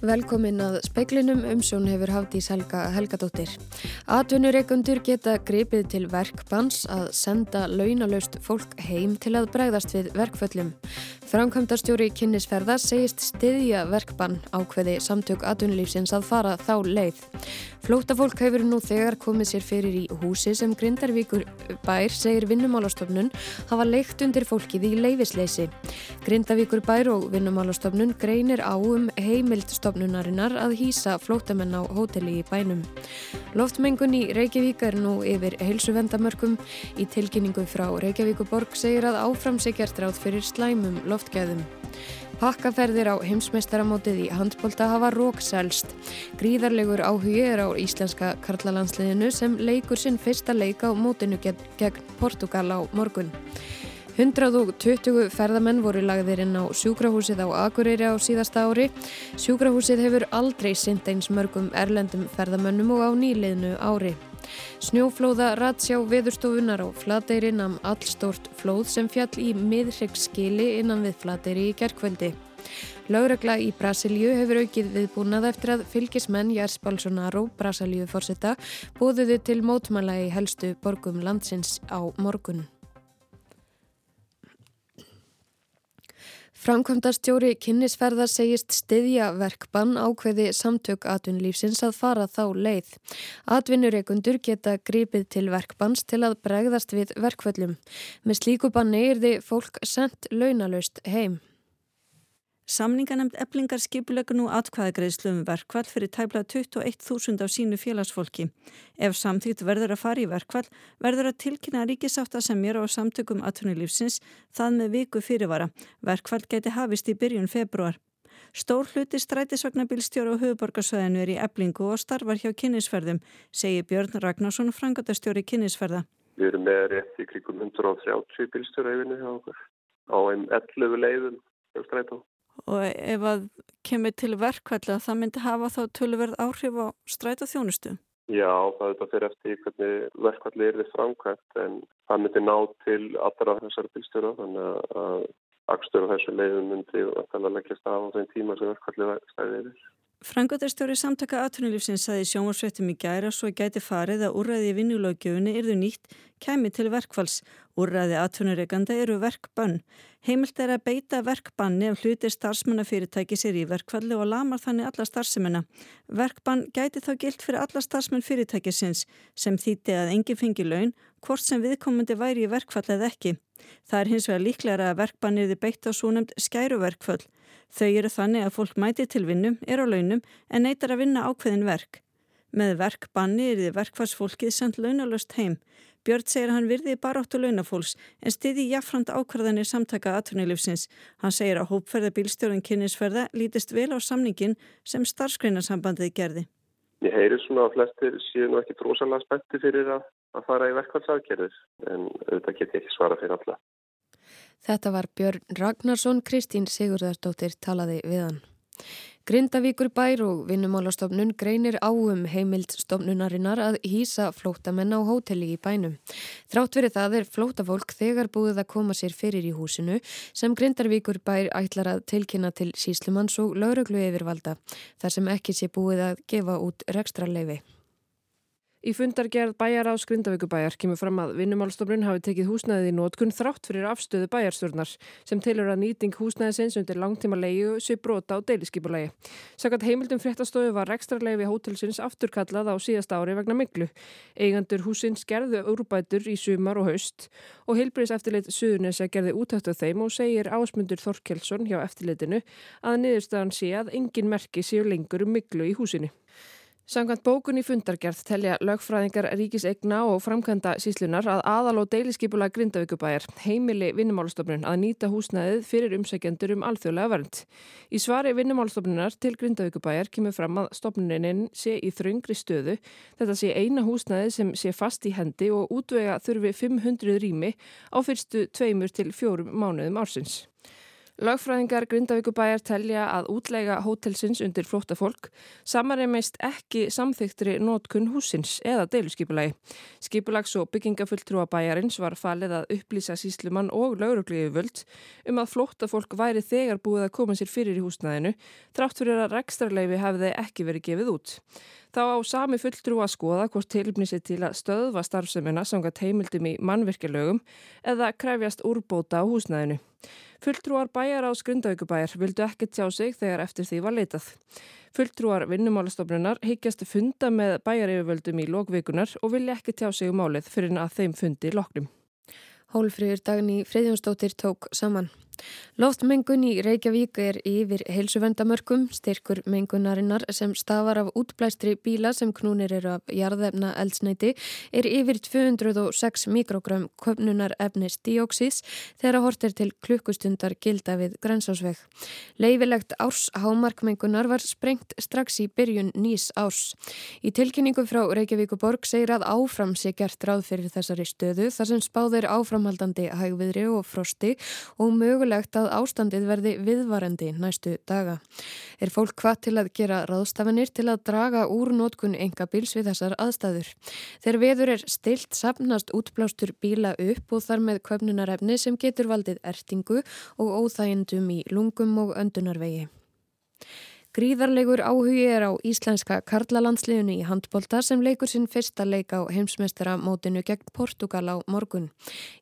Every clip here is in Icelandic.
Velkomin að speiklinum umsjón hefur Hafdís Helga Helgadóttir. Atvinnureikundur geta gripið til verkbans að senda launalaust fólk heim til að bregðast við verkföllum. Framkvæmdarstjóri kynnisferða segist stiðja verkbann ákveði samtök atvinnulífsins að fara þá leið. Flótafólk hefur nú þegar komið sér fyrir í húsi sem Grindarvíkur bær segir vinnumálastofnun hafa leikt undir fólkið í leifisleysi. Grindavíkur bær og vinnumálastofnun greinir á um heimild stofnunarinnar að hýsa flótamenn á hóteli í bænum. Loftmengun í Reykjavík er nú yfir heilsuvendamörkum. Í tilkynningu frá Reykjavíkuborg segir að áframsegjart ráð fyrir slæmum loftgæðum. Pakkaferðir á heimsmeistaramótið í handbólta hafa rókselst. Gríðarlegur áhugi er á íslenska karlalansliðinu sem leikur sinn fyrsta leika á mótinu gegn Portugal á morgun. 120 ferðamenn voru lagðir inn á sjúkrahúsið á Akureyri á síðasta ári. Sjúkrahúsið hefur aldrei synd eins mörgum erlendum ferðamönnum og á nýliðnu ári. Snjóflóða ratsjá veðurstofunar á Flateyri namn allstórt flóð sem fjall í miðryggsskili innan við Flateyri í gerkveldi. Láregla í Brasilíu hefur aukið viðbúnað eftir að fylgismenn Jærs Balsonaro, Brasilíu fórsetta, búðuðu til mótmæla í helstu borgum landsins á morgun. Framkvæmdastjóri kynnisferðar segist stiðja verkbann ákveði samtök atvinnulífsins að fara þá leið. Atvinnureikundur geta grípið til verkbanns til að bregðast við verkvöllum. Með slíku banni er þið fólk sendt launalöst heim. Samninganemt eblingar skipulegur nú atkvæðagreðslu um verkvall fyrir tæbla 21.000 af sínu félagsfólki. Ef samþýtt verður að fara í verkvall verður að tilkynna ríkisátt að semjara á samtökum atvinnulífsins það með viku fyrirvara. Verkvall geti hafist í byrjun februar. Stór hluti strætisvagnabílstjóru og höfuborgarsöðinu er í eblingu og starfar hjá kynnisferðum, segir Björn Ragnarsson, frangatastjóri kynnisferða. Við erum með rétt í krikum 130 bílstjóra yfirni hjá okkur á einn 11 leiðum strætó og ef að kemur til verkvælla það myndi hafa þá tölverð áhrif á stræta þjónustu? Já, það er þetta fyrir eftir hvernig verkvalli er þið framkvæmt en það myndi ná til allra þessari bílstjóra þannig að akstur á þessu leiðum myndi að leggjast af á þeim tíma sem verkvalli stæðið yfir. Frangotarstjóri samtaka aðtunulífsins saði sjónvarsvettum í gæra svo gæti farið að úrræði í vinnulögjöfunni yrðu nýtt kemi til verkfalls. Úrræði aðtunureikanda eru verkbann. Heimilt er að beita verkbanni ef hlutir starfsmannafyrirtæki sér í verkfalli og lamar þannig alla starfseminna. Verkbann gæti þá gilt fyrir alla starfsmenn fyrirtækisins sem þýtti að enginn fengi laun hvort sem viðkomandi væri í verkfalli eða ekki. Það er hins vegar líklega að verkbann yrði beitt á svo nefnd skæruverkfall. Þau eru þannig að fólk mæti til vinnum, er á launum en neytar að vinna ákveðin verk. Með verkbanni er þið verkfarsfólkið sendt launalöst heim. Björn segir að hann virði baráttu launafólks en stiði jafnframt ákvarðanir samtaka aðtunilifsins. Hann segir að hópferðabílstjórun kynnisferða lítist vel á samningin sem starfsgreinasambandið gerði. Ég heyri svona að flestir séu nú ekki drosalega spetti fyrir að, að fara í verkfallsaðgerðis en auðvitað get ég ekki svara fyrir alla. Þetta var Björn Ragnarsson, Kristín Sigurðardóttir talaði við hann. Grindavíkur bær og vinnumálastofnun greinir áum heimild stofnunarinnar að hýsa flótamenn á hóteli í bænum. Þrátt verið það er flótafólk þegar búið að koma sér fyrir í húsinu sem Grindavíkur bær ætlar að tilkynna til síslumanns og lauruglu yfirvalda þar sem ekki sé búið að gefa út rekstraleifi. Í fundargerð bæjar á Skrindavíkubæjar kemur fram að vinnumálstofnun hafi tekið húsnæðið í nótkunn þrátt fyrir afstöðu bæjarstjórnar sem tilur að nýting húsnæðisins undir langtíma leiðu sé brota á deiliskypulegi. Sakat heimildum fréttastofu var rekstrarleifi hótelsins afturkallað á síðasta ári vegna miklu. Eigandur húsins gerðu úrbætur í sumar og haust og heilbriðs eftirlit Suðunesa gerði útættu þeim og segir ásmundur Þorkelsson hjá eftirlitinu að niðurstaðan sé að engin merki séu lengur um miklu í húsinu. Samkvæmt bókun í fundargerð telja lögfræðingar ríkisegna og framkvæmda síslunar að aðal og deiliskipula Grindavíkubæjar heimili vinnumálastofnun að nýta húsnæðið fyrir umsækjendur um alþjóðlega vernd. Í svari vinnumálastofnunar til Grindavíkubæjar kemur fram að stofnunin sé í þröngri stöðu. Þetta sé eina húsnæðið sem sé fast í hendi og útvega þurfi 500 rými á fyrstu tveimur til fjórum mánuðum ársins. Lögfræðingar Grindavíkubæjar telja að útlega hótelsins undir flóta fólk samareimist ekki samþygtri nótkunn húsins eða deiluskipulagi. Skipulags- og byggingafulltrúa bæjarins var falið að upplýsa síslumann og laurugliðu völd um að flóta fólk væri þegar búið að koma sér fyrir í húsnaðinu þrátt fyrir að rekstrarleifi hefði ekki verið gefið út. Þá á sami fulltrú að skoða hvort tilmnisi til að stöðva starfsemina samkvæmt heimildum í mannvirkjalögum eða krefjast úrbóta á húsnæðinu. Fulltrúar bæjar á Skrundavíkubæjar vildu ekki tjá sig þegar eftir því var leitað. Fulltrúar vinnumálastofnunar higgjast funda með bæjaryfirvöldum í lókvikunar og vilja ekki tjá sig um málið fyrir að þeim fundi loknum. Hólfrýður dagni Freyðjónsdóttir tók saman. Loftmengun í Reykjavík er yfir heilsuvendamörkum, styrkur mengunarinnar sem stafar af útblæstri bíla sem knúnir eru af jarðefna eldsneiti er yfir 206 mikrogram köpnunar efnis dióksís þegar hort er til klukkustundar gilda við grensásveg. Leifilegt árs hámarkmengunar var sprengt strax í byrjun nýs árs. Í tilkynningu frá Reykjavíkuborg segir að áfram sé gert ráð fyrir þessari stöðu þar sem spáðir áframhaldandi hægviðri og frosti og mögulega mögulegt að ástandið verði viðvarandi næstu daga. Er fólk hvað til að gera ráðstafanir til að draga úr nótkun enga bíls við þessar aðstæður. Þegar veður er stilt sapnast útblástur bíla upp og þar með köpnunarefni sem getur valdið ertingu og óþægindum í lungum og öndunarvegi. Gríðarlegur áhugi er á íslenska karlalandsliðinu í handbólta sem leikur sinn fyrsta leik á heimsmeistara mótinu gegn Portugal á morgun.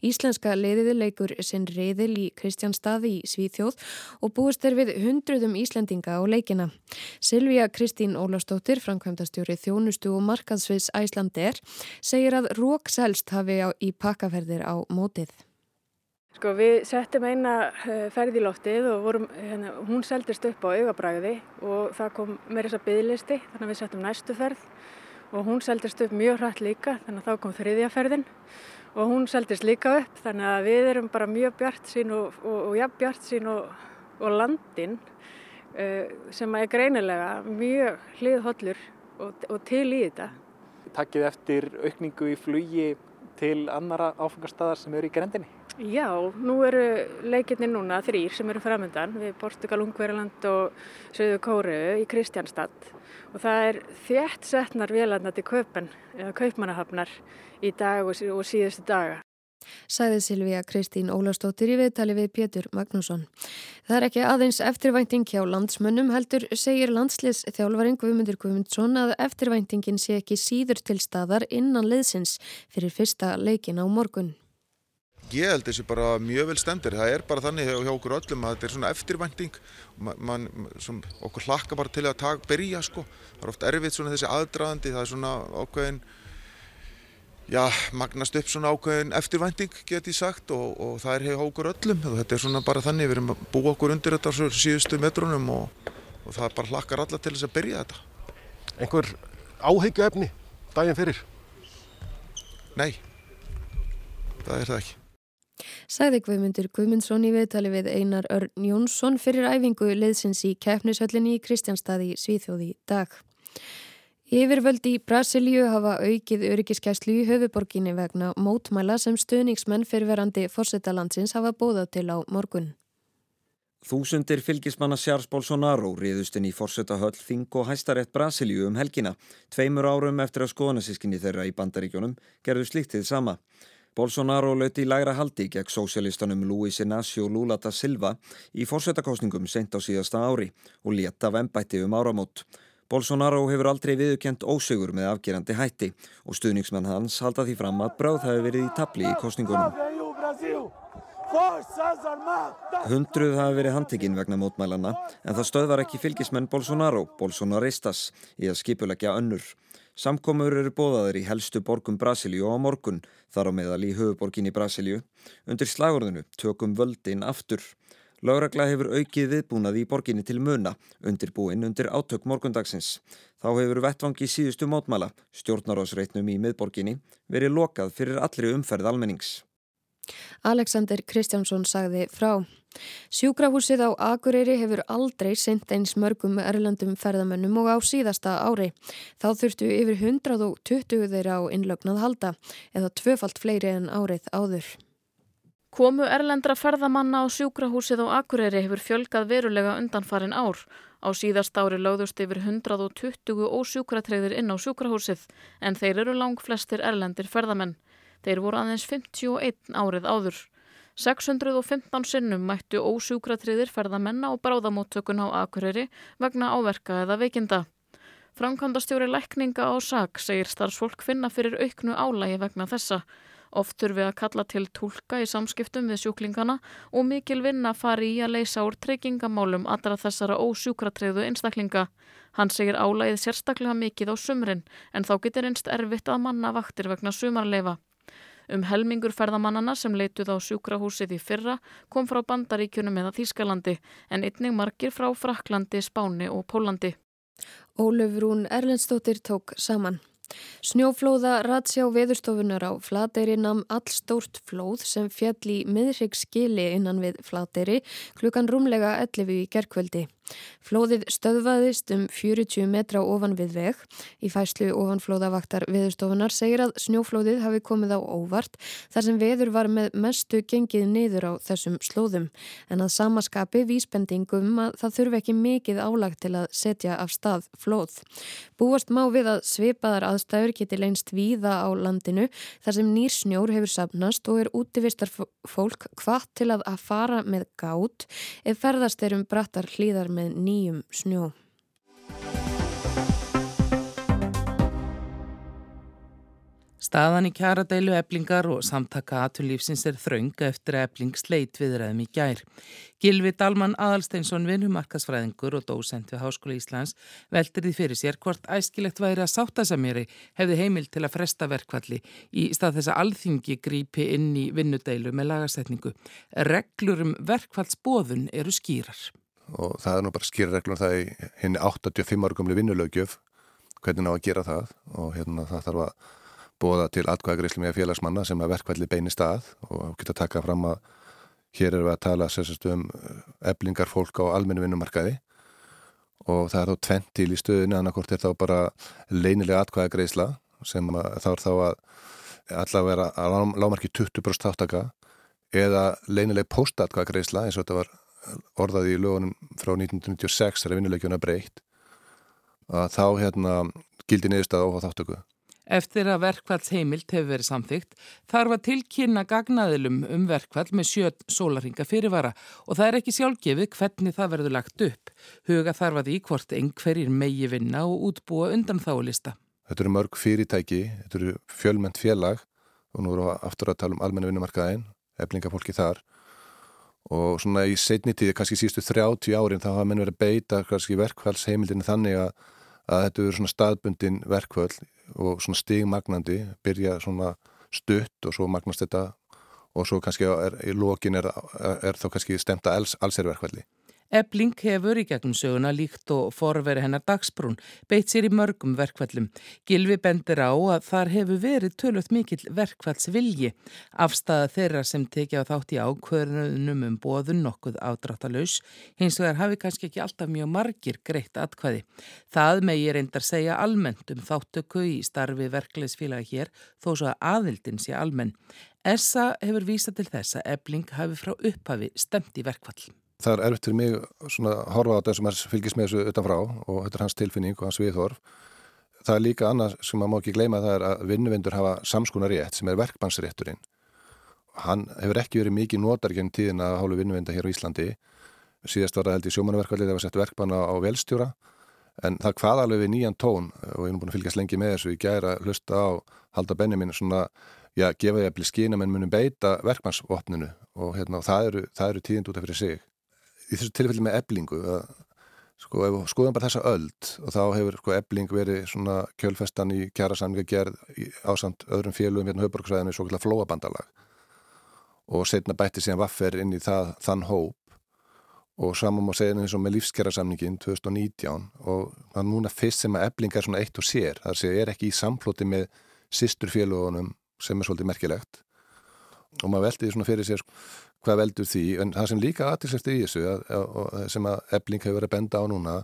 Íslenska leiðiði leikur sinn reyðil í Kristjánstaði í Svíþjóð og búist er við hundruðum Íslendinga á leikina. Silvíja Kristín Ólastóttir, framkvæmdastjóri þjónustu og markaðsviðs Æslander, segir að rókselst hafi í pakkaferðir á mótið. Sko við settum eina eh, ferð í loftið og vorum, hérna, hún seldist upp á augabræði og það kom með þessa byggðlisti þannig að við settum næstu ferð og hún seldist upp mjög hrætt líka þannig að þá kom þriðja ferðin og hún seldist líka upp þannig að við erum bara mjög bjart sín og, og, og ja, bjart sín og, og landin uh, sem er greinilega mjög hliðhollur og til í þetta. Takkið eftir aukningu í flugi til annara áfangastada sem eru í grendinni? Já, nú eru leikirni núna þrýr sem eru framöndan við Portugal, Ungverðarland og Söðu Kóru í Kristjánstad og það er þétt setnar vélarna til kaupan eða kaupmannahafnar í dag og, og síðustu daga. Sæði Silvíja Kristín Ólastóttir í viðtali við Pétur Magnússon. Það er ekki aðeins eftirvænting hjá landsmönnum heldur segir landsliðs þjálfaring Guðmundur Guðmundsson að eftirvæntingin sé ekki síður til staðar innan liðsins fyrir fyrsta leikin á morgun. Ég held þessi bara mjög vel stendur. Það er bara þannig hjá okkur öllum að þetta er svona eftirvænting. Man, som, okkur hlakka bara til að taka, byrja sko. Það er oft erfitt svona þessi aðdraðandi. Það er svona ákveðin, já, magnast upp svona ákveðin eftirvænting get ég sagt og, og það er hjá okkur öllum. Þetta er svona bara þannig, við erum að búa okkur undir þetta síðustu metrunum og, og það bara hlakkar alla til þess að byrja þetta. Einhver áhyggju efni daginn fyrir? Nei, það er það ekki. Sæði Guðmundur Guðmundsson í viðtali við Einar Örn Jónsson fyrir æfingu leðsins í keppnishöllinni í Kristjánstaði Svíþjóði dag. Yfirvöldi í Brasilíu hafa aukið öryggiskæslu í höfuborginni vegna mótmæla sem stöðningsmenn fyrirverandi fórsetalandsins hafa bóðað til á morgun. Þúsundir fylgismanna Sjars Bolsonaro riðustinn í fórsetahöll Þing og hæstarétt Brasilíu um helgina, tveimur árum eftir að skoðanasískinni þeirra í bandaríkjónum gerðu slíktið sama. Bolsonaro löti í lægra haldi gegn sósialistanum Luis Inácio Lula da Silva í fórsetakostningum sent á síðasta ári og leta af ennbætti um áramót. Bolsonaro hefur aldrei viðkjent ósegur með afgerandi hætti og stuðningsmenn hans halda því fram að bráð hafi verið í tabli í kostningunum. Hundruð hafi verið handtekinn vegna mótmælana en það stöðvar ekki fylgismenn Bolsonaro, Bolsonaristas, í að skipulegja önnur. Samkomur eru bóðaður í helstu borgum Brasilíu á morgun, þar á meðal í höfuborgin í Brasilíu. Undir slagurðinu tökum völdin aftur. Láregla hefur aukið viðbúnað í borginni til muna, undirbúin undir átök morgundagsins. Þá hefur vettvangi síðustu mótmæla, stjórnarásreitnum í miðborginni, verið lokað fyrir allri umferð almennings. Alexander Kristjánsson sagði frá. Sjúkrahúsið á Akureyri hefur aldrei sendt eins mörgum erlandum ferðamönnum og á síðasta ári. Þá þurftu yfir 120 þeirra á innlögnað halda eða tvöfalt fleiri en árið áður. Komu erlendra ferðamanna á sjúkrahúsið á Akureyri hefur fjölgað verulega undanfarin ár. Á síðast ári lögðust yfir 120 ósjúkratreyðir inn á sjúkrahúsið en þeir eru lang flestir erlendir ferðamenn. Þeir voru aðeins 51 árið áður. 615 sinnum mættu ósjúkratreyðir ferðamenn á bráðamóttökun á Akureyri vegna áverka eða veikinda. Framkvæmdastjóri lækninga á SAG segir starfsfólk finna fyrir auknu álægi vegna þessa. Oft þurfi að kalla til tólka í samskiptum við sjúklingana og mikil vinna fari í að leysa úr treykingamálum allra þessara ósjúkratreyðu einstaklinga. Hann segir álægið sérstaklega mikið á sumrin en þá getur einst erfitt að manna vaktir vegna sumarleifa. Um helmingur ferðamannana sem leituð á sjúkrahúsið í fyrra kom frá bandaríkjunum eða Þýskalandi en einnig margir frá Fraklandi, Spáni og Pólandi. Ólöfrún Erlendstóttir tók saman. Snjóflóða ratsjá veðurstofunar á Flateyri nam allstórt flóð sem fjall í miðryggsskili innan við Flateyri klukkan rúmlega 11 í gerkvöldi. Flóðið stöðvaðist um 40 metra ofan við veg. Í fæslu ofanflóðavaktar veðurstofunar segir að snjóflóðið hafi komið á óvart þar sem veður var með mestu gengið niður á þessum slóðum. En að samaskapi vísbendingum að það þurfi ekki mikið álag til að setja af stað flóð. Búast má við að svipaðar aðstæður geti leinst víða á landinu þar sem nýr snjór hefur sapnast og er útivistar fólk hvað til að að fara með gát ef ferðast er um brattar hlýðar með nýjum snjó. Staðan í kjaradeilu eblingar og samtaka aturlífsins er þraunga eftir ebling sleit viðræðum í gær. Gilvi Dalman Adalsteinsson, vinnumarkasfræðingur og dósent við Háskóla Íslands veldir því fyrir sér hvort æskilegt væri að sáttasamjöri hefði heimil til að fresta verkvalli í stað þess að alþingi grípi inn í vinnudeilu með lagasetningu. Reglur um verkvallsbóðun eru skýrar og það er nú bara skýrreglum það í henni 85 ára gamli vinnulögjöf hvernig ná að gera það og hérna það þarf að bóða til atkvæðagreyslu með félagsmanna sem að verkvælli beini stað og geta taka fram að hér erum við að tala sérstaklega um eblingar fólk á almennu vinnumarkaði og það er þá tvent til í stöðinu annarkort er þá bara leinilega atkvæðagreysla sem þá er þá að allavega vera að lámarki 20% áttaka eða leinileg postatkvæðagreysla eins og þetta var orðaði í lögunum frá 1996 þegar vinnuleikjuna breytt að þá hérna gildi niðurstað á þáttöku. Eftir að verkvalls heimilt hefur verið samþygt þarf að tilkynna gagnaðilum um verkvall með sjöt sólaringa fyrirvara og það er ekki sjálfgefið hvernig það verður lagt upp. Huga þarf að í hvort einhverjir megi vinna og útbúa undan þálista. Þetta eru mörg fyrirtæki, þetta eru fjölmend félag og nú eru aftur að tala um almenna vinnumarkaðin, eflingafólki þar og svona í setni tíði, kannski sístu 30 árin þá hafa menn verið að beita kannski verkvælsheimildinu þannig að, að þetta verður svona staðbundin verkvöld og svona stigmagnandi byrja svona stutt og svo magnast þetta og svo kannski er, í lókin er, er, þá kannski stemta alls, allsherverkvældi Ebling hefur í gegnum söguna líkt og forveri hennar dagsbrún, beitt sér í mörgum verkvallum. Gilvi bendir á að þar hefur verið tölvöld mikill verkvallsvilji. Afstæða þeirra sem tekja á þátt í ákvörðunum um bóðun nokkuð ádráttalauðs, hins vegar hafi kannski ekki alltaf mjög margir greitt atkvæði. Það megi reyndar segja almennt um þáttöku í starfi verklegsfélagi hér, þó svo að aðildin sé almenn. Essa hefur vísað til þess að Ebling hafi frá upphafi stemt í verkvall. Það er erfitt fyrir mig að horfa á þetta sem fylgis með þessu utanfrá og þetta er hans tilfinning og hans viðhorf. Það er líka annað sem maður má ekki gleyma það er að vinnuvindur hafa samskona rétt sem er verkbannsrétturinn. Hann hefur ekki verið mikið notar genn tíðin að hálu vinnuvinda hér á Íslandi. Síðast var það held í sjómanverkvallið að sett verkbanna á velstjóra en það hvaða alveg við nýjan tón og ég er búin að fylgjast lengi með þessu í gæra hlusta á halda Benjamin svona já, gefa ég að bli skýna menn munum beita verkbannsvopninu og hérna, það eru, eru tíðind út af fyrir sig í þessu tilfelli með eblingu að, sko, ef við skoðum bara þessa öld og þá hefur sko, ebling verið svona kjölfestan í kjæra samlinga gerð ásamt öðrum félugum hérna höfborgsræðinu svo kallar flóabandalag. Og setna bætti síðan vaffer inn í það, þann hóp. Og saman má segja eins og með lífskjærasamningin 2019 og það er núna fyrst sem að ebling er svona eitt og sér. Það er ekki í samflóti með sýstur félugunum sem er svolítið merkilegt. Og maður veldi því svona fyrir sér hvað veldur því, en það sem líka aðtilseftir í þessu að, að, sem að ebling hefur verið að benda á núna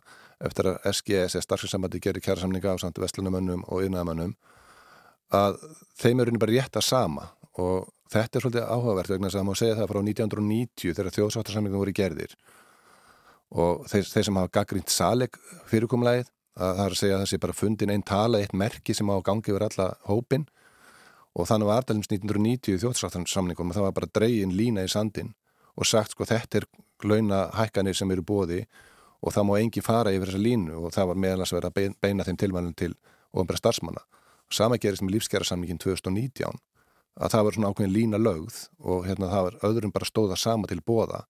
eftir að SGS, starfsins gerir kjærasamninga á samt vestlunumönnum og yfirnaðamönnum að þeim eru bara rétt að sama. Og þetta er svolítið áhugavert vegna þess að maður segja það frá 1990 þegar þjóðsáttarsamlingum voru gerðir. Og þeir, þeir sem hafa gaggrínt saleg fyrirkomlægið að það er að segja að það sé bara fundin einn tala, eitt merki sem á gangi yfir alla hópin og þannig var aðdælums 1990 þjóðsáttarsamlingum og það var bara dregin lína í sandin og sagt sko þetta er launa hækkanir sem eru bóði og það má engi fara yfir þessa línu og það var meðalans verið að beina þeim tilmælum til ofnbæra starfsmanna. Sama gerist með lífskjærasamlingin 2019 að það var svona ákveðin lína lögð og hérna það var öðrum bara stóða sama til bóða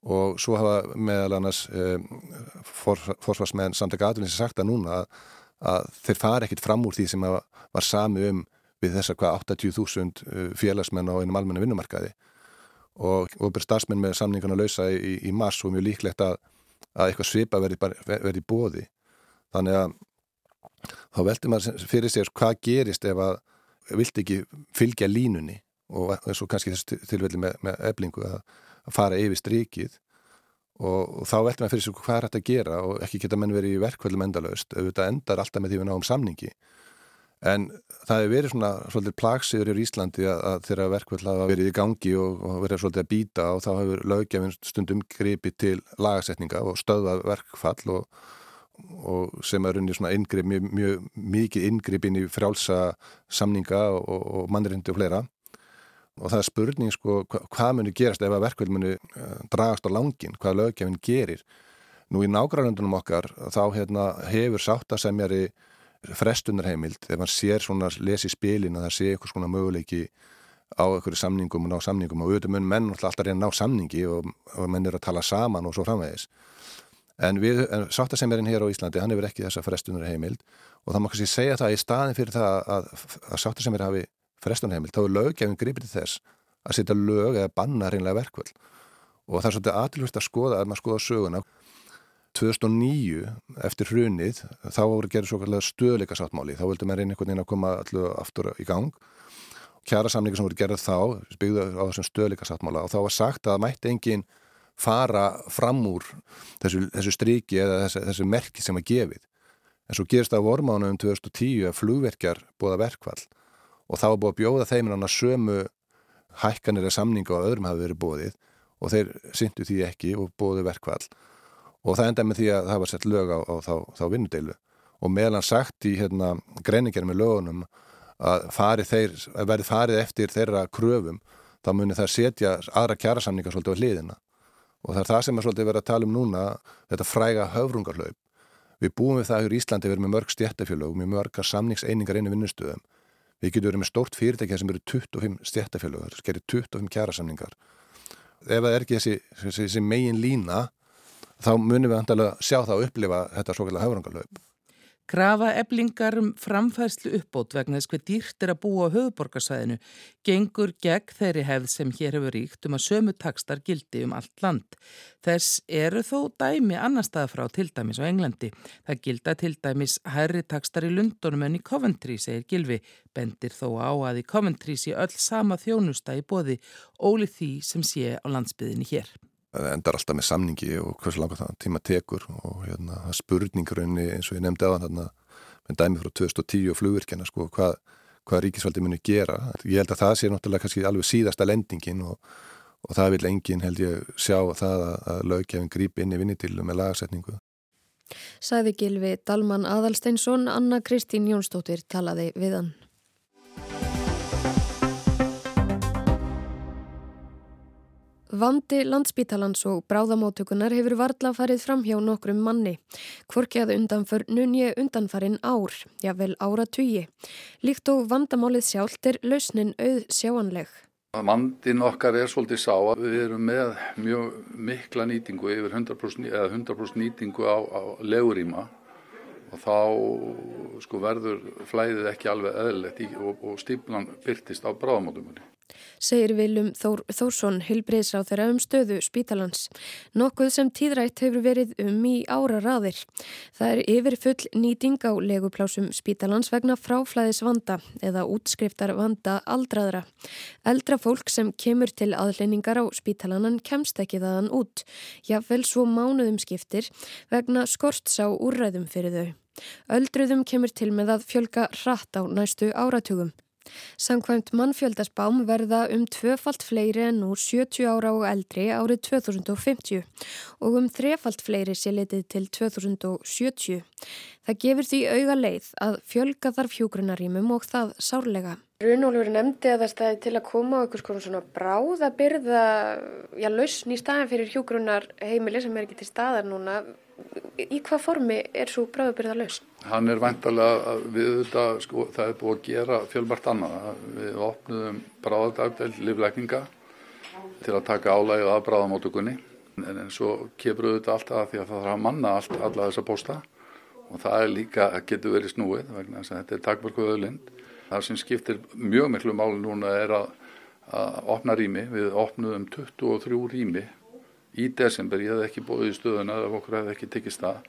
og svo hafa meðal annars um, forsvarsmenn samtaka aðvunni sem sagt að núna að, að þeir fara ekkit fram úr því sem var sami um við þessar hvað 80.000 uh, félagsmenn á einum almenna vinnumarkaði. Og ofur starfsmenn með samningarna lausa í, í mars og mjög líklegt að, að eitthvað svipa verði, bóði þannig að þá veldur maður fyrir sér hvað gerist ef að vilt ekki fylgja línunni og eins og kannski þessu tilvelli með, með eblingu að að fara yfir strikið. Og, og þá veltum við fyrir sig hvað er þetta að gera og ekki geta menn verið í verkvöldum endalaust. Auðvitað endar alltaf með því við náum samningi en það hefur verið svona svolítið plaksiður í Íslandi að, að þeirra verkvöld hafa verið í gangi og, og verið svolítið að býta og þá hefur lögjafinn stundum gripið til lagasetninga og stöðað verkfall og, og sem er unni svona inngrip, mjög, mjög mikið inngrip inn í frjálsa samninga og mannrindi og fleira og það er spurning sko hvað munir gerast ef að verkvöld munir uh, dragast á langin, hvað löggefinn gerir. Nú í nágrænundunum okkar þá hérna, hefur sáttasemjari frestunarheimild ef hann sér svona lesi spilin að það sé eitthvað svona möguleiki á einhverju samningum og ná samningum. Og auðvitað mun menn alltaf reyna að ná samningi og, og menn eru að tala saman og svo framvegis. En, en sáttasemjarinn hér á Íslandi, hann hefur ekki þessa frestunarheimild. Og það má kannski segja það í staðin fyrir það að, að sáttasemjari hafi frestunheimild, þá er löggefin gripið þess að setja lög eða banna reynlega verkvöld og það er svolítið aðlust að skoða að maður skoða söguna 2009 eftir hrunið þá voru gerðið svo kallega stöðleika sáttmáli þá vildi maður reyna einhvern veginn að koma allu aftur í gang. Kjara samlingar sem voru gerðið þá byggðu á þessum stöðleika sáttmála og þá var sagt að mætti enginn fara fram úr þessu, þessu stryki eða þessu, þessu merki sem var gefið. En svo gerist það vormánu um 2010 að flugverkjar búða verkvall og þá er búið að bjóða þeim að sömu hækkanir eða samninga og öðrum hafi verið bóðið og þeir syndu því ekki og bóði verkvall og það enda með því að það var sett lög á, á þá, þá vinnudeilu. Og meðlan sagt í hérna, greiningar með lögunum að þeir, að verði farið eftir þeirra kröfum þá munir það setja aðra kjærasamningar svolítið á hliðina. Og það er það sem er svolítið verið að tala um núna þetta fræga höfrungarlaup við búum við það hér í Íslandi verið með mörg stjættafélög með mörgar samningseiningar í vinnustöðum. Við getum verið með stórt fyrirtækja sem eru 25 stjættafélögur, það gerir 25 kjærasamningar. Ef það er ekki þessi, þessi megin lína, þá munum við andalega sjá það að upplifa þetta svo kallar haurangalöp. Grafa eblingar um framfærslu uppbót vegna þess hver dýrt er að búa á höfuborgarsvæðinu gengur gegn þeirri hefð sem hér hefur ríkt um að sömu takstar gildi um allt land. Þess eru þó dæmi annar stað frá til dæmis á Englandi. Það gilda til dæmis hærri takstar í Lundunum en í Coventry, segir Gilvi. Bendir þó á að í Coventry sé öll sama þjónusta í bóði ólið því sem sé á landsbyðinni hér endar alltaf með samningi og hversu langa það tíma tekur og hérna, spurningur eins og ég nefndi aðan hérna, með dæmi frá 2010 og flugvirkjana sko, hvað, hvað ríkisvaldi muni gera. Ég held að það sé náttúrulega kannski alveg síðasta lendingin og, og það vil enginn held ég sjá það að, að löggefin grípi inn í vinnitílu með lagarsetningu Sæði Gilvi Dalman Adalsteinsson Anna Kristín Jónsdóttir talaði við hann Vandi landsbítalans og bráðamótökunar hefur varla farið fram hjá nokkrum manni. Kvorkjað undanförnun ég undanfarin ár, jável ára tugi. Líkt og vandamálið sjálft er lausnin auð sjáanleg. Vandin okkar er svolítið sá að við erum með mjög mikla nýtingu yfir 100%, 100 nýtingu á, á leguríma og þá sko, verður flæðið ekki alveg eðlilegt og, og stíplan byrtist á bráðamótökunni segir Vilum Þór Þórsson, hilbriðsráð þeirra um stöðu spítalans. Nokkuð sem tíðrætt hefur verið um í ára raðir. Það er yfir full nýting á leguplásum spítalans vegna fráflæðis vanda eða útskriftar vanda aldraðra. Eldra fólk sem kemur til aðleiningar á spítalanan kemst ekki þaðan út. Jáfnvel svo mánuðum skiptir vegna skorts á úrræðum fyrir þau. Öldruðum kemur til með að fjölga hratt á næstu áratugum. Sankvæmt mannfjöldasbám verða um tvöfalt fleiri en nú 70 ára og eldri árið 2050 og um þrefalt fleiri sé litið til 2070. Það gefur því auga leið að fjölga þarf hjúgrunarímum og það sárlega. Runólfur nefndi að það stæði til að koma á einhvers konar svona bráðabyrða, já, lausn í staðan fyrir hjúgrunar heimili sem er ekki til staðar núna. Í hvað formi er svo bráðabyrða lausn? Hann er vantalega við þetta, sko, það er búið að gera fjölbært annað. Við opnum bráðabyrða livlækninga til að taka álægið af bráðamótugunni. En, en svo kemur við þetta alltaf því að það þarf að manna allt, alla þessa posta og það er líka, getur verið snúið vegna þess að þetta er takmörkuðu öðlind Það sem skiptir mjög miklu máli núna er að, að opna rými. Við opnuðum 23 rými í desember. Ég hef ekki bóðið í stöðuna ef okkur hef ekki tekist það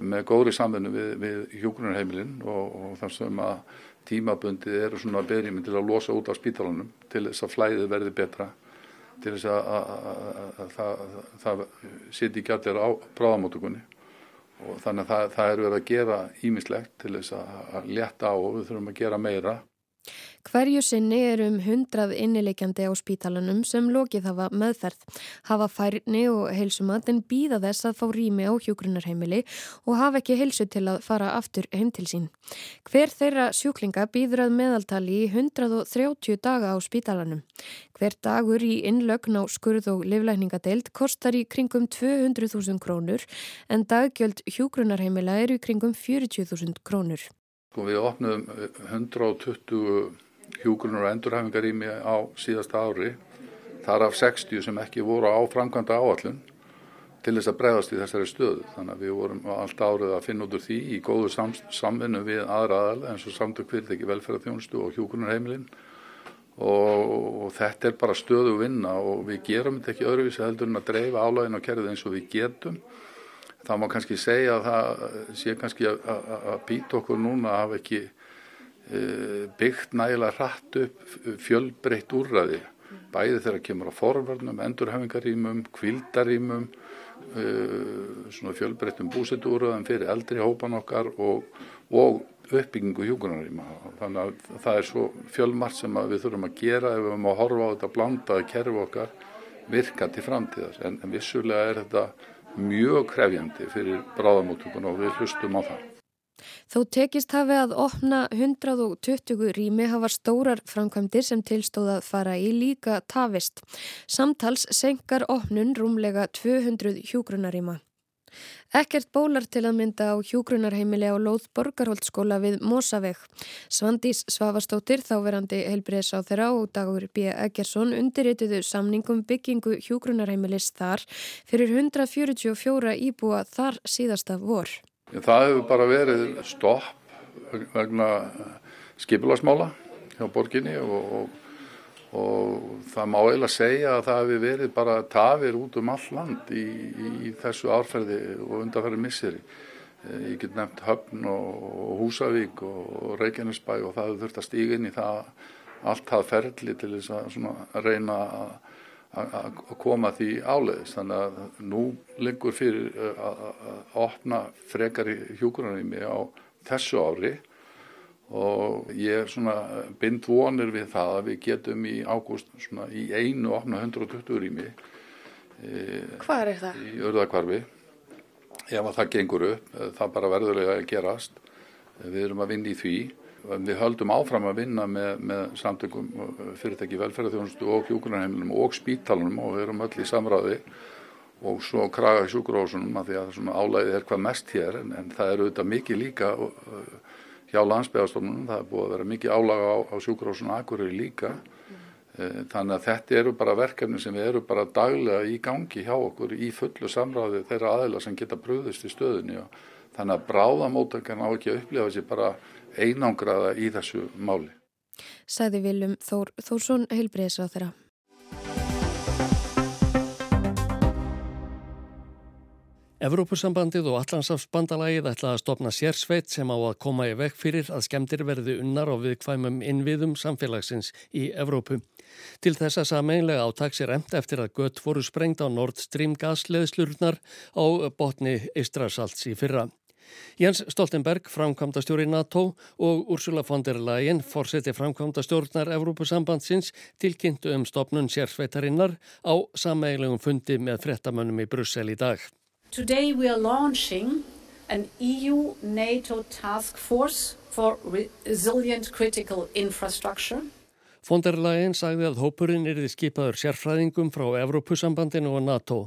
með góðri samfunnu við, við hjókunarheimilinn og, og þar sem að tímabundið eru svona berjumi til að losa út af spítalunum til þess að flæðið verði betra til þess að, að það, það siti ekki allir á bráðamótugunni og þannig að það, það er verið að gera ímislegt til þess að leta á og við þurfum að gera meira. Hverju sinni er um hundrað innileikjandi á spítalanum sem lokið hafa meðferð, hafa færni og heilsumat en býða þess að fá rými á hjógrunarheimili og hafa ekki heilsu til að fara aftur heim til sín. Hver þeirra sjúklinga býður að meðaltali í 130 daga á spítalanum. Hver dagur í innlögn á skurð og livlækningadeild kostar í kringum 200.000 krónur en daggjöld hjógrunarheimila er í kringum 40.000 krónur. Sko, við opnum 120 hjúgrunar og endurhæfingarými á síðasta ári þar af 60 sem ekki voru á framkvæmda áallun til þess að bregðast í þessari stöðu. Þannig að við vorum allt árið að finna út úr því í góðu sam samvinnu við aðra aðal eins og samtök fyrirtæki velferðarþjónustu og hjúgrunarheimilinn og, og þetta er bara stöðu vinna og við gerum þetta ekki öðruvísi heldur en að dreifa álægin og kerðið eins og við getum. Það má kannski segja að það sé kannski að, að, að býta okkur núna að hafa ekki byggt nægilega hratt upp fjölbreytt úrraði bæði þegar kemur á forvarnum, endurhafingarýmum, kvildarýmum, uh, svona fjölbreyttum búsetúrraðum fyrir eldri hópan okkar og, og uppbyggingu hjúkunarýma. Þannig að það er svo fjölmart sem við þurfum að gera ef við höfum að horfa á þetta blandaði kerfi okkar virka til framtíðar. En, en vissulega er þetta mjög krefjandi fyrir bráðamóttökun og við hlustum á það. Þó tekist hafi að opna 120 rými hafa stórar framkvæmdir sem tilstóða að fara í líka tavist. Samtals senkar opnun rúmlega 200 hjúgrunarýma. Ekkert bólar til að mynda á hjúgrunarheimili á Lóð Borgarholtskóla við Mósaveg. Svandís Svavastóttir, þáverandi heilbriðs á þeirra og Dagur B. Eggersson undirrituðu samningum byggingu hjúgrunarheimilis þar fyrir 144 íbúa þar síðasta vor. Það hefur bara verið stopp vegna skipilagsmála hjá borginni og, og, og það má eiginlega segja að það hefur verið bara tafir út um all land í, í þessu árferði og undarferði misseri. Eh, ég get nefnt Höfn og Húsavík og Reykjanesbæ og það hefur þurft að stíga inn í það allt það ferli til þess að reyna að að koma því áleiðis. Þannig að nú lengur fyrir eh, að opna frekar í hjúgrunarými á þessu ári og ég er svona bind vonir við það að við getum í ágúst svona í einu opna 120 rými. Eh, Hvað er það? Í örðakvarfi. Ef að það gengur upp, eh, það bara verðurlega að gerast. Við erum að vinna í því. Við höldum áfram að vinna með, með samtökum uh, fyrirtæki velferðarþjónustu og hjúkunarheimilum og spítalunum og við erum öll í samráði og svo kraga sjúkurásunum að því að svona álæðið er hvað mest hér en, en það eru auðvitað mikið líka uh, hjá landsbyðastofnunum, það er búið að vera mikið álaga á, á sjúkurásunum akkurir líka mm. þannig að þetta eru bara verkefni sem eru bara daglega í gangi hjá okkur í fullu samráði þeirra aðila sem geta bröðist í stöðunni og þannig að bráðamótakan á ekki að upplifa sér bara einangraða í þessu máli. Sæði Viljum Þór Þórsson heilbreyðs á þeirra. Evrópusambandið og Allandsafsbandalagið ætla að stopna sérsveit sem á að koma í vekk fyrir að skemmtir verði unnar og viðkvæmum innviðum samfélagsins í Evrópu. Til þessa sameinlega átaks er emt eftir að gött voru sprengt á Nord Stream gasleðslurnar á botni Eistrasalts í fyrra. Jens Stoltenberg, framkvæmdastjóri NATO og Ursula von der Leyen, fórseti framkvæmdastjórnar Evrópusambandsins, tilkynntu um stopnun sérsveitarinnar á sameigilegum fundi með frettamönnum í Brussel í dag. Today we are launching an EU-NATO task force for resilient critical infrastructure Von der Leyen sagði að hópurinn erði skipaður sérfræðingum frá Evrópusambandinu og NATO.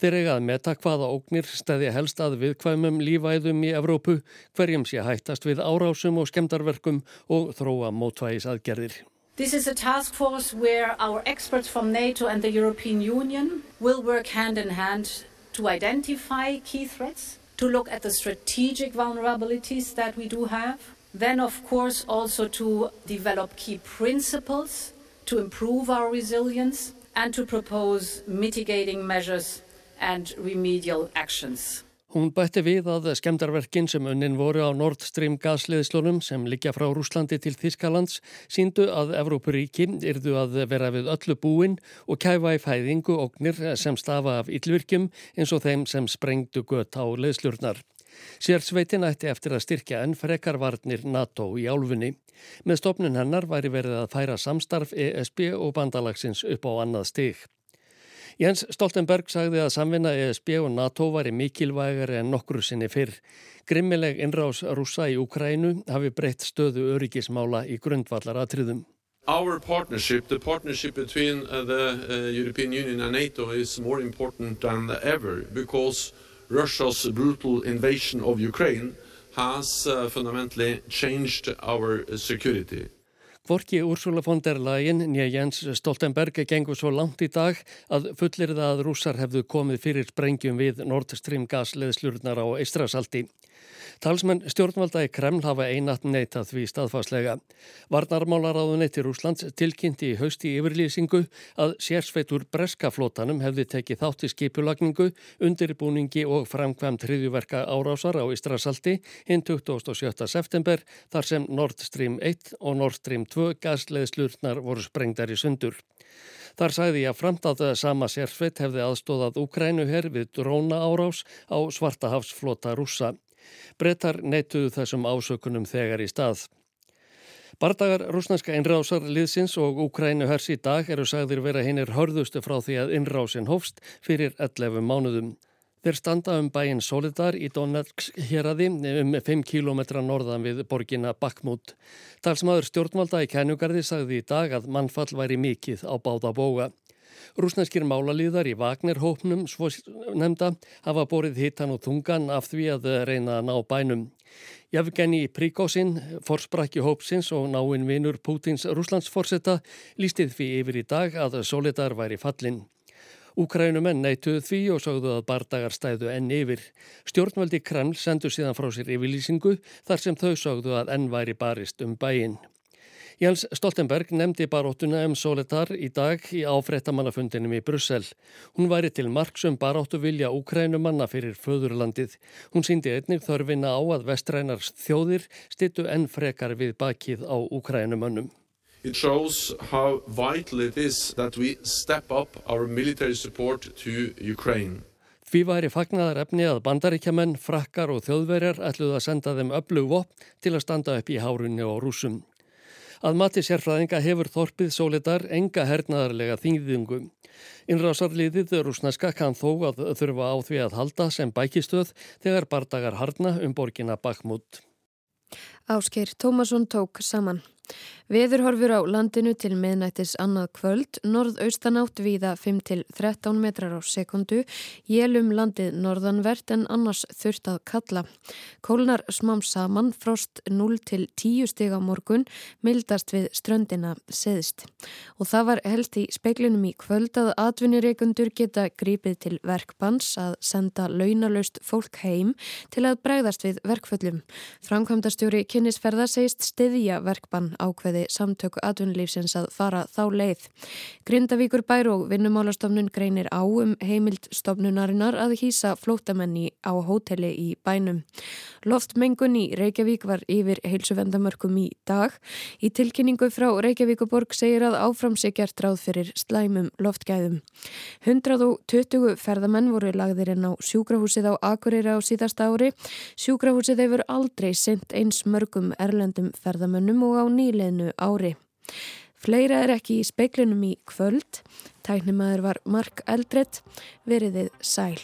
Þeir eiga að meta hvaða ógnir stæði helst að viðkvæmum lífæðum í Evrópu, hverjum sé hættast við árásum og skemdarverkum og þróa mótvægis aðgerðir. This is a task force where our experts from NATO European Union will work hand in hand to identify key threats, to look at the strategic vulnerabilities we do have, Then, of course, also to develop key principles to improve our resilience and to propose mitigating measures and remedial actions. Hún bætti við að skemdarverkin sem unnin voru á Nord Stream gasliðslunum sem liggja frá Rúslandi til Þískalands síndu að Evrópuríki yrðu að vera við öllu búin og kæfa í fæðingu ógnir sem stafa af yllvirkjum eins og þeim sem sprengdu gött á leðslurnar. Sérsveitin ætti eftir að styrkja enn frekarvarnir NATO í álfunni. Með stopnun hennar væri verið að færa samstarf ESB og bandalagsins upp á annað stig. Jens Stoltenberg sagði að samvinna ESB og NATO væri mikilvægari en nokkru sinni fyrr. Grimmileg innrás rúsa í Ukrænu hafi breytt stöðu öryggismála í grundvallar atriðum. Our partnership, the partnership between uh, the uh, European Union and NATO is more important than ever because Russia's brutal invasion of Ukraine has uh, fundamentally changed our security. Vorki Úrsula von der Leyen nýja Jens Stoltenberg gengur svo langt í dag að fullir það að rússar hefðu komið fyrir sprengjum við Nord Stream gasleðslurnar á Eistrasalti. Talsmenn stjórnvalda í Kreml hafa einatt neitað því staðfáslega. Varnarmálaráðuneytir Úslands tilkynnti í hausti yfirlýsingu að sérsveitur breskaflótanum hefði tekið þátt í skipulagningu, undirbúningi og framkvæm triðjuverka árásar á Ístrasalti hinn 27. september þar sem Nord Stream 1 og Nord Stream 2 gasleðslurnar voru sprengdar í sundur. Þar sagði ég að framtátt að sama sérsveit hefði aðstóðað Ukrænuher við dróna árás á svartahafsflota rúsa. Brettar neituðu þessum ásökunum þegar í stað. Bardagar rúsnarska innrásar liðsins og Úkrænu hers í dag eru sagðir vera hinnir hörðustu frá því að innrásin hófst fyrir 11 mánuðum. Þeir standa um bæinn Solidar í Donetsk héradi um 5 km norðan við borgina Bakhmut. Talsmaður stjórnvalda í kænugarði sagði í dag að mannfall væri mikið á báða bóga. Rúsneskir málalíðar í Vagner-hópnum svo nefnda hafa borið hittan og tungan af því að reyna að ná bænum. Jafgeni Príkósinn, forsprakki hópsins og náinn vinur Pútins Rúslandsforsetta lístið fyrir yfir í dag að Solidar væri fallin. Úkrænumenn neituð því og sagðu að bardagar stæðu enn yfir. Stjórnvaldi Kreml sendu síðan frá sér yfirlýsingu þar sem þau sagðu að enn væri barist um bæinn. Jens Stoltenberg nefndi baróttuna um Soletar í dag í áfrettamannafundinum í Brussel. Hún væri til marksum baróttu vilja Úkrænumanna fyrir föðurlandið. Hún síndi einnig þörfina á að vestrænars þjóðir stittu enn frekar við bakið á Úkrænumannum. It shows how vital it is that we step up our military support to Ukraine. Því væri fagnaðar efni að bandaríkjaman, frakkar og þjóðverjar ætluð að senda þeim öflug vopn til að standa upp í hárunni og rúsum. Að mati sérfræðinga hefur þorpið sólitar enga hernaðarlega þýðingu. Innrásarliðið rúsneska kann þó að þurfa á því að halda sem bækistöð þegar bardagar harna um borgina Bakmút. Ásker Tómasson tók saman. Veðurhorfur á landinu til miðnættis annað kvöld, norðaustanátt viða 5-13 metrar á sekundu, jélum landið norðanvert en annars þurft að kalla. Kólnar smám saman, frost 0-10 stig á morgun, mildast við ströndina seðist. Og það var held í speiklinum í kvöld að atvinnireikundur geta grípið til verkbans að senda launalöst fólk heim til að bregðast við verkföllum. Framkvæmdastjóri samkynnisferða segist stiðja verkbann ákveði samtöku atvinnulífsins að fara þá leið. Grindavíkur bær og vinnumálastofnun greinir á um heimild stofnunarinnar að hýsa flótamenni á hóteli í bænum. Loftmengun í Reykjavík var yfir heilsuvendamörkum í dag. Í tilkynningu frá Reykjavíkuborg segir að áfram sé gert ráð fyrir slæmum loftgæðum. 120 ferðamenn voru lagðir inn á sjúkrahúsið á Akureyri á síðasta ári. Sjúkrahúsið hefur aldrei sendt eins mörgum erlendum ferðamennum og á nýleinu ári. Fleira er ekki í speiklinum í kvöld. Tæknimaður var Mark Eldredd, veriðið sæl.